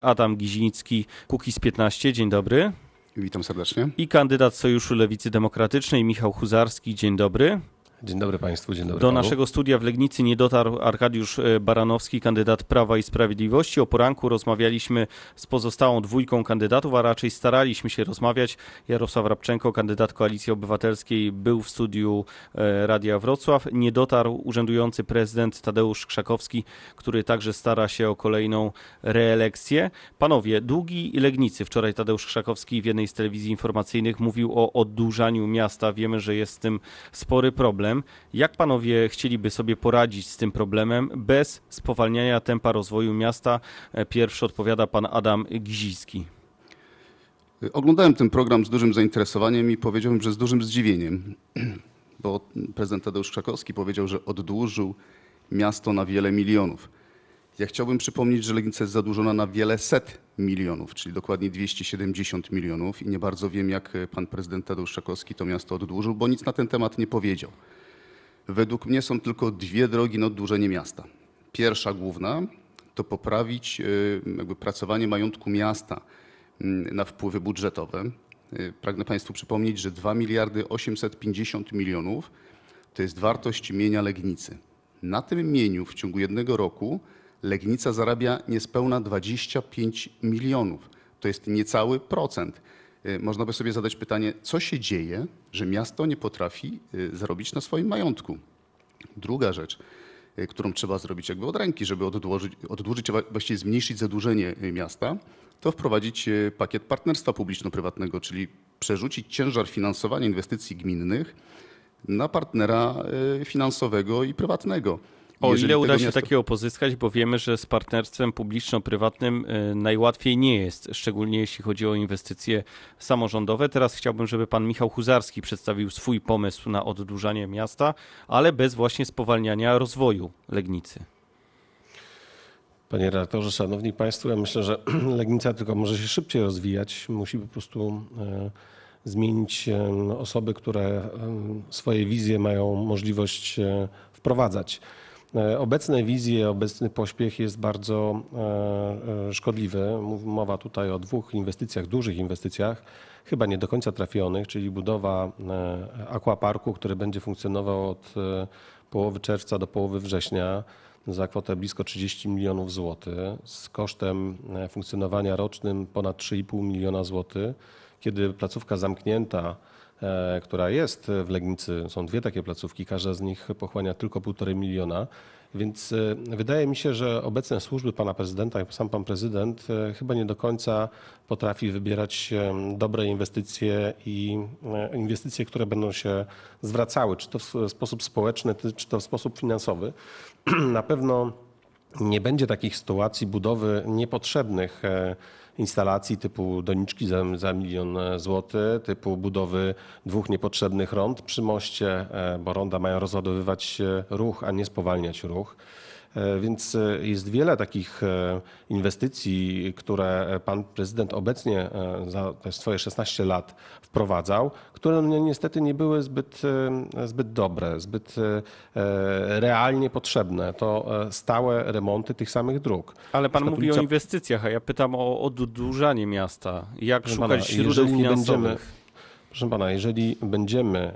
Adam Giziński, Kukiz 15. Dzień dobry. Witam serdecznie. I kandydat Sojuszu Lewicy Demokratycznej Michał Huzarski. Dzień dobry. Dzień dobry Państwu, dzień dobry. Do panu. naszego studia w Legnicy nie dotarł Arkadiusz e, Baranowski, kandydat Prawa i Sprawiedliwości. O poranku rozmawialiśmy z pozostałą dwójką kandydatów, a raczej staraliśmy się rozmawiać. Jarosław Rabczenko, kandydat Koalicji Obywatelskiej, był w studiu e, Radia Wrocław. Nie dotarł urzędujący prezydent Tadeusz Krzakowski, który także stara się o kolejną reelekcję. Panowie, długi Legnicy. Wczoraj Tadeusz Krzakowski w jednej z telewizji informacyjnych mówił o oddłużaniu miasta. Wiemy, że jest z tym spory problem. Jak panowie chcieliby sobie poradzić z tym problemem bez spowalniania tempa rozwoju miasta? Pierwszy odpowiada pan Adam Gizicki. Oglądałem ten program z dużym zainteresowaniem i powiedziałbym, że z dużym zdziwieniem, bo prezydent Tadeusz Krzakowski powiedział, że oddłużył miasto na wiele milionów. Ja chciałbym przypomnieć, że Legnica jest zadłużona na wiele set milionów, czyli dokładnie 270 milionów i nie bardzo wiem, jak pan prezydent Tadeusz Krzakowski to miasto oddłużył, bo nic na ten temat nie powiedział. Według mnie są tylko dwie drogi na oddłużenie miasta. Pierwsza główna to poprawić jakby pracowanie majątku miasta na wpływy budżetowe. Pragnę Państwu przypomnieć, że 2 miliardy 850 milionów to jest wartość mienia Legnicy. Na tym mieniu w ciągu jednego roku Legnica zarabia niespełna 25 milionów. To jest niecały procent. Można by sobie zadać pytanie, co się dzieje, że miasto nie potrafi zarobić na swoim majątku. Druga rzecz, którą trzeba zrobić jakby od ręki, żeby oddłużyć, oddłużyć właściwie zmniejszyć zadłużenie miasta, to wprowadzić pakiet partnerstwa publiczno-prywatnego, czyli przerzucić ciężar finansowania inwestycji gminnych na partnera finansowego i prywatnego. O ile uda się miasto... takiego pozyskać, bo wiemy, że z partnerstwem publiczno-prywatnym najłatwiej nie jest, szczególnie jeśli chodzi o inwestycje samorządowe. Teraz chciałbym, żeby pan Michał Huzarski przedstawił swój pomysł na oddłużanie miasta, ale bez właśnie spowalniania rozwoju Legnicy. Panie redaktorze, szanowni państwo, ja myślę, że Legnica tylko może się szybciej rozwijać. Musi po prostu zmienić osoby, które swoje wizje mają możliwość wprowadzać. Obecne wizje, obecny pośpiech jest bardzo szkodliwy. Mowa tutaj o dwóch inwestycjach, dużych inwestycjach, chyba nie do końca trafionych, czyli budowa aquaparku, który będzie funkcjonował od połowy czerwca do połowy września za kwotę blisko 30 milionów złotych, z kosztem funkcjonowania rocznym ponad 3,5 miliona złotych. Kiedy placówka zamknięta, która jest w Legnicy, są dwie takie placówki, każda z nich pochłania tylko 1,5 miliona, więc wydaje mi się, że obecne służby pana prezydenta i sam pan prezydent chyba nie do końca potrafi wybierać dobre inwestycje i inwestycje, które będą się zwracały, czy to w sposób społeczny, czy to w sposób finansowy. Na pewno nie będzie takich sytuacji budowy niepotrzebnych instalacji typu doniczki za, za milion złotych, typu budowy dwóch niepotrzebnych rond przy moście, bo ronda mają rozładowywać ruch, a nie spowalniać ruch. Więc jest wiele takich inwestycji, które pan prezydent obecnie za te swoje 16 lat wprowadzał, które niestety nie były zbyt, zbyt dobre, zbyt realnie potrzebne. To stałe remonty tych samych dróg. Ale pan mówi o inwestycjach, a ja pytam o oddłużanie miasta. Jak proszę szukać pana, źródeł finansowych? Będziemy, proszę pana, jeżeli będziemy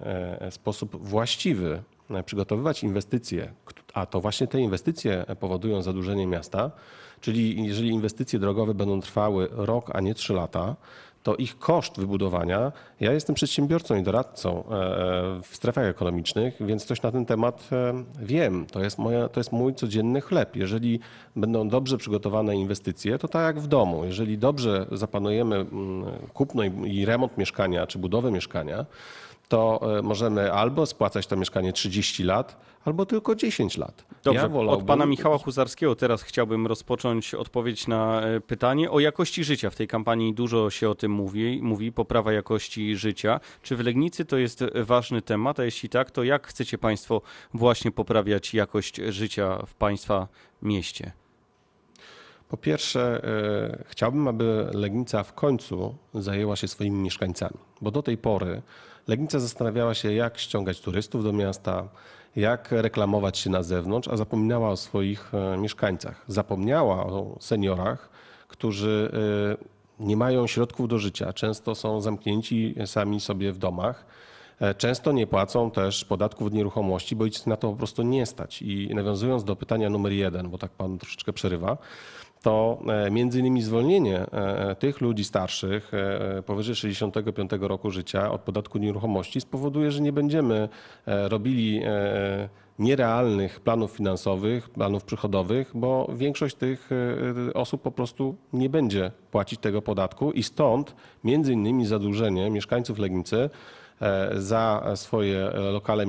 w sposób właściwy przygotowywać inwestycje, a to właśnie te inwestycje powodują zadłużenie miasta, czyli jeżeli inwestycje drogowe będą trwały rok, a nie trzy lata, to ich koszt wybudowania, ja jestem przedsiębiorcą i doradcą w strefach ekonomicznych, więc coś na ten temat wiem. To jest, moja, to jest mój codzienny chleb. Jeżeli będą dobrze przygotowane inwestycje, to tak jak w domu. Jeżeli dobrze zaplanujemy kupno i remont mieszkania czy budowę mieszkania, to możemy albo spłacać to mieszkanie 30 lat, albo tylko 10 lat. Dobrze, ja wolałbym... od pana Michała Huzarskiego teraz chciałbym rozpocząć odpowiedź na pytanie o jakości życia. W tej kampanii dużo się o tym mówi, mówi poprawa jakości życia. Czy w Legnicy to jest ważny temat, a jeśli tak, to jak chcecie państwo właśnie poprawiać jakość życia w państwa mieście? Po pierwsze, chciałbym, aby Legnica w końcu zajęła się swoimi mieszkańcami, bo do tej pory Legnica zastanawiała się, jak ściągać turystów do miasta, jak reklamować się na zewnątrz, a zapominała o swoich mieszkańcach. Zapomniała o seniorach, którzy nie mają środków do życia, często są zamknięci sami sobie w domach. Często nie płacą też podatków od nieruchomości, bo ich na to po prostu nie stać. I nawiązując do pytania numer jeden, bo tak pan troszeczkę przerywa, to e, między innymi zwolnienie e, tych ludzi starszych e, powyżej 65 roku życia od podatku nieruchomości spowoduje, że nie będziemy robili nierealnych planów finansowych, planów przychodowych, bo większość tych osób po prostu nie będzie płacić tego podatku i stąd między innymi zadłużenie mieszkańców Legnicy E, za swoje lokale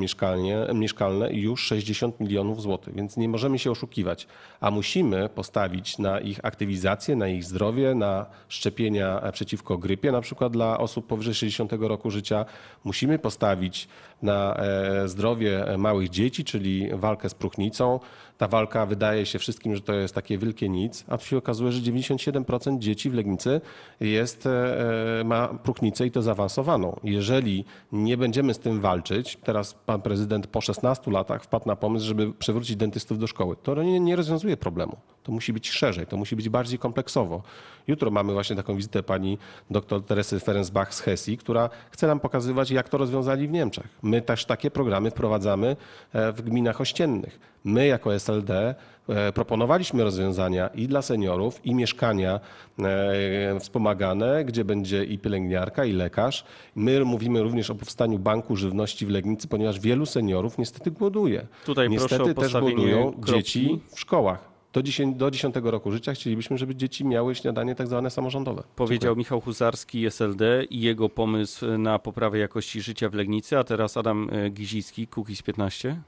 mieszkalne już 60 milionów złotych, więc nie możemy się oszukiwać, a musimy postawić na ich aktywizację, na ich zdrowie, na szczepienia przeciwko grypie, na przykład dla osób powyżej 60 roku życia. Musimy postawić na e, zdrowie małych dzieci, czyli walkę z próchnicą. Ta walka wydaje się wszystkim, że to jest takie wielkie nic, a tu się okazuje, że 97% dzieci w Legnicy jest, e, ma próchnicę i to zaawansowaną. Jeżeli nie będziemy z tym walczyć, teraz pan prezydent po 16 latach wpadł na pomysł, żeby przywrócić dentystów do szkoły. To nie, nie rozwiązuje problemu. To musi być szerzej, to musi być bardziej kompleksowo. Jutro mamy właśnie taką wizytę pani dr Teresy Ferencbach z Hesji, która chce nam pokazywać, jak to rozwiązali w Niemczech. My też takie programy wprowadzamy e, w gminach ościennych. My jako SLD e, proponowaliśmy rozwiązania i dla seniorów, i mieszkania e, wspomagane, gdzie będzie i pielęgniarka, i lekarz. My mówimy również o powstaniu Banku Żywności w Legnicy, ponieważ wielu seniorów niestety głoduje. Tutaj niestety też głodują kropki. dzieci w szkołach do 10, do 10 roku życia chcielibyśmy, żeby dzieci miały śniadanie tak zwane samorządowe. Powiedział Dziękuję. Michał Huzarski, SLD i jego pomysł na poprawę jakości życia w Legnicy, a teraz Adam e, Gizicki, Kukiz 15.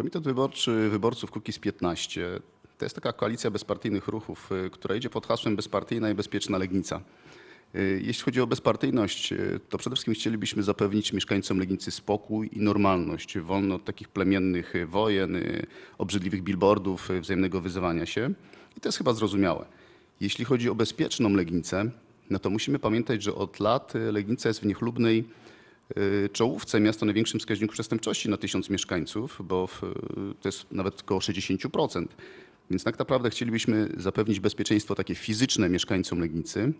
Komitet Wyborczy Wyborców Kukiz 15 to jest taka koalicja bezpartyjnych ruchów, e, która idzie pod hasłem bezpartyjna i bezpieczna Legnica. Y, jeśli chodzi o bezpartyjność, y, to przede wszystkim chcielibyśmy zapewnić mieszkańcom Legnicy spokój i normalność, wolno od takich plemiennych wojen, y, obrzydliwych billboardów, wzajemnego wyzywania się. I to jest chyba zrozumiałe. Jeśli chodzi o bezpieczną Legnicę, no to musimy pamiętać, że od lat Legnica jest w niechlubnej czołówce miasta o największym wskaźniku przestępczości na tysiąc mieszkańców, bo to jest nawet około 60%. Więc tak naprawdę chcielibyśmy zapewnić bezpieczeństwo takie fizyczne mieszkańcom Legnicy,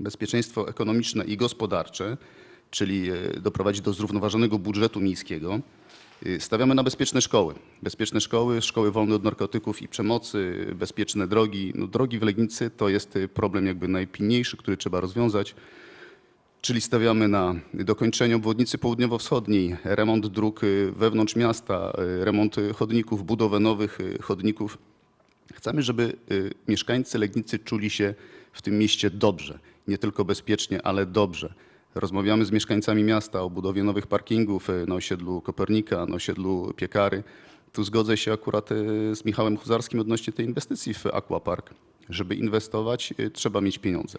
bezpieczeństwo ekonomiczne i gospodarcze, czyli e, doprowadzić do zrównoważonego budżetu miejskiego. Stawiamy na bezpieczne szkoły. Bezpieczne szkoły, szkoły wolne od narkotyków i przemocy, bezpieczne drogi. No, drogi w Legnicy to jest problem jakby najpilniejszy, który trzeba rozwiązać. Czyli stawiamy na dokończenie obwodnicy południowo-wschodniej, remont dróg wewnątrz miasta, remont chodników, budowę nowych chodników. Chcemy, żeby mieszkańcy Legnicy czuli się w tym mieście dobrze nie tylko bezpiecznie, ale dobrze. Rozmawiamy z mieszkańcami miasta o budowie nowych parkingów na osiedlu Kopernika, na osiedlu Piekary. Tu zgodzę się akurat z Michałem Huzarskim odnośnie tej inwestycji w Aquapark. Żeby inwestować, trzeba mieć pieniądze.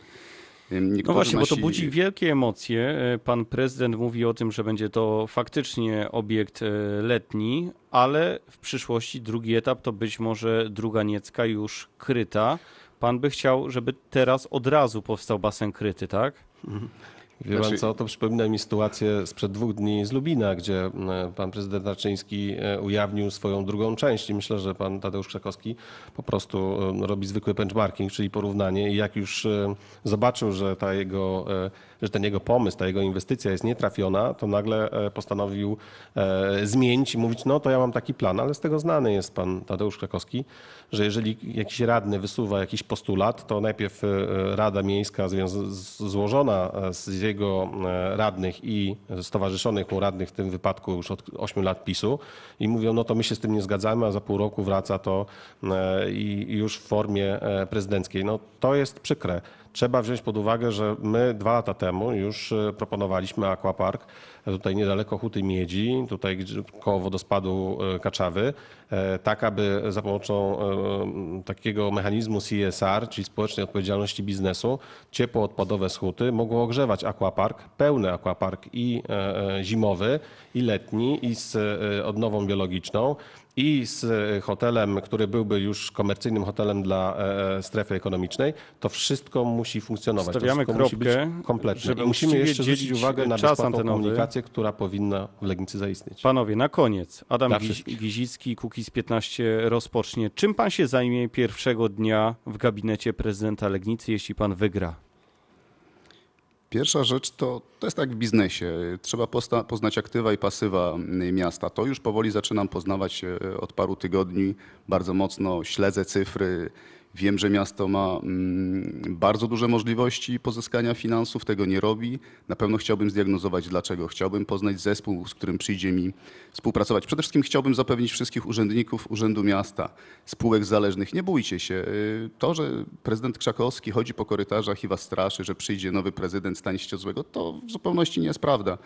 Niektórzy no właśnie, nasi... bo to budzi wielkie emocje. Pan prezydent mówi o tym, że będzie to faktycznie obiekt letni, ale w przyszłości drugi etap to być może druga Niecka już kryta. Pan by chciał, żeby teraz od razu powstał basen kryty, tak? Mhm. Wie pan znaczy- co, to przypomina mi sytuację sprzed dwóch dni z Lubina, gdzie e, pan prezydent Naczyński e, ujawnił swoją drugą część i myślę, że pan Tadeusz Krzakowski po prostu e, robi zwykły benchmarking, czyli porównanie. I jak już zobaczył, że, ta jego, że ten jego pomysł, ta jego inwestycja jest nietrafiona, to nagle postanowił zmienić i mówić, no to ja mam taki plan, ale z tego znany jest pan Tadeusz Krzakowski, że jeżeli jakiś radny wysuwa jakiś postulat, to najpierw Rada Miejska złożona z jego jego e, radnych i stowarzyszonych mu radnych, w tym wypadku już od 8 lat PiSu i mówią, no to my się z tym nie zgadzamy, a za pół roku wraca to e, i już w formie e, prezydenckiej. No to jest przykre. Trzeba wziąć pod uwagę, że my dwa lata temu już proponowaliśmy aquapark tutaj niedaleko Huty Miedzi, tutaj koło wodospadu Kaczawy, tak aby za pomocą takiego mechanizmu CSR, czyli społecznej odpowiedzialności biznesu, ciepło odpadowe z Huty mogło ogrzewać aquapark, pełny aquapark i e, e, zimowy, i letni, i z e, odnową biologiczną, i z e, hotelem, który byłby już komercyjnym hotelem dla e, strefy ekonomicznej, to wszystko musi funkcjonować. Stawiamy to wszystko musi kropkę, być kompletne. żeby I musimy jeszcze zwrócić uwagę na bezpłatną antenowy. komunikację, która powinna w Legnicy zaistnieć. Panowie, na koniec. Adam Giz-. Gizicki, Kukiz 15 rozpocznie. Czym pan się zajmie pierwszego dnia w gabinecie prezydenta Legnicy, jeśli pan wygra? Pierwsza rzecz to, to jest tak w biznesie. Trzeba posta, poznać aktywa i pasywa y, miasta. To już powoli zaczynam poznawać y, od paru tygodni. Bardzo mocno śledzę cyfry. Wiem, że miasto ma mm, bardzo duże możliwości pozyskania finansów, tego nie robi. Na pewno chciałbym zdiagnozować dlaczego. Chciałbym poznać zespół, z którym przyjdzie mi współpracować. Przede wszystkim chciałbym zapewnić wszystkich urzędników Urzędu Miasta, spółek zależnych. Nie bójcie się. Y, To, że prezydent Krzakowski chodzi po korytarzach i was straszy, że przyjdzie nowy prezydent Stanisław Złego, to w zupełności nie jest prawda.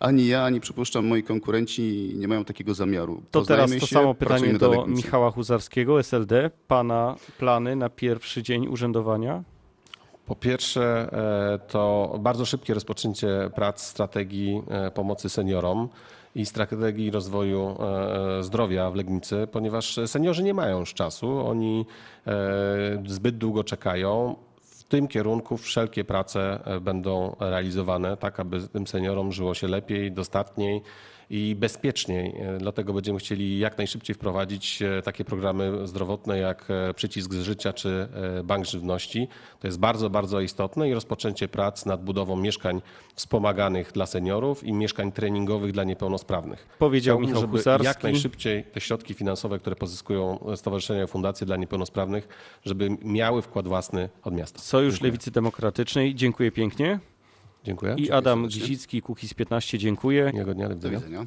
Ani ja, ani przypuszczam moi konkurenci nie mają takiego zamiaru. To teraz Poznajmy to się, samo pytanie do. Michała Huzarskiego, SLD. Pana plany na pierwszy dzień urzędowania? Po pierwsze, e, to bardzo szybkie rozpoczęcie prac strategii e, pomocy seniorom i strategii rozwoju e, zdrowia w Legnicy, ponieważ seniorzy nie mają już czasu, oni zbyt długo czekają. Tym kierunku wszelkie prace e, będą realizowane, tak aby tym seniorom żyło się lepiej, dostatniej i bezpieczniej. E, Dlatego będziemy chcieli jak najszybciej wprowadzić e, takie programy zdrowotne jak e, przycisk z życia czy bank żywności. To jest bardzo, bardzo istotne i rozpoczęcie prac nad budową mieszkań wspomaganych dla seniorów i mieszkań treningowych dla niepełnosprawnych. Powiedział Michał żeby Husarski. jak najszybciej te środki finansowe, które pozyskują stowarzyszenia i fundacje dla niepełnosprawnych, żeby miały wkład własny od miasta. Sojusz Dziękuję. Lewicy Demokratycznej. Dziękuję pięknie. Dziękuję. I Adam. Gizicki, Kukiz 15. Dziękuję. Miłego dnia, do Do widzenia. widzenia.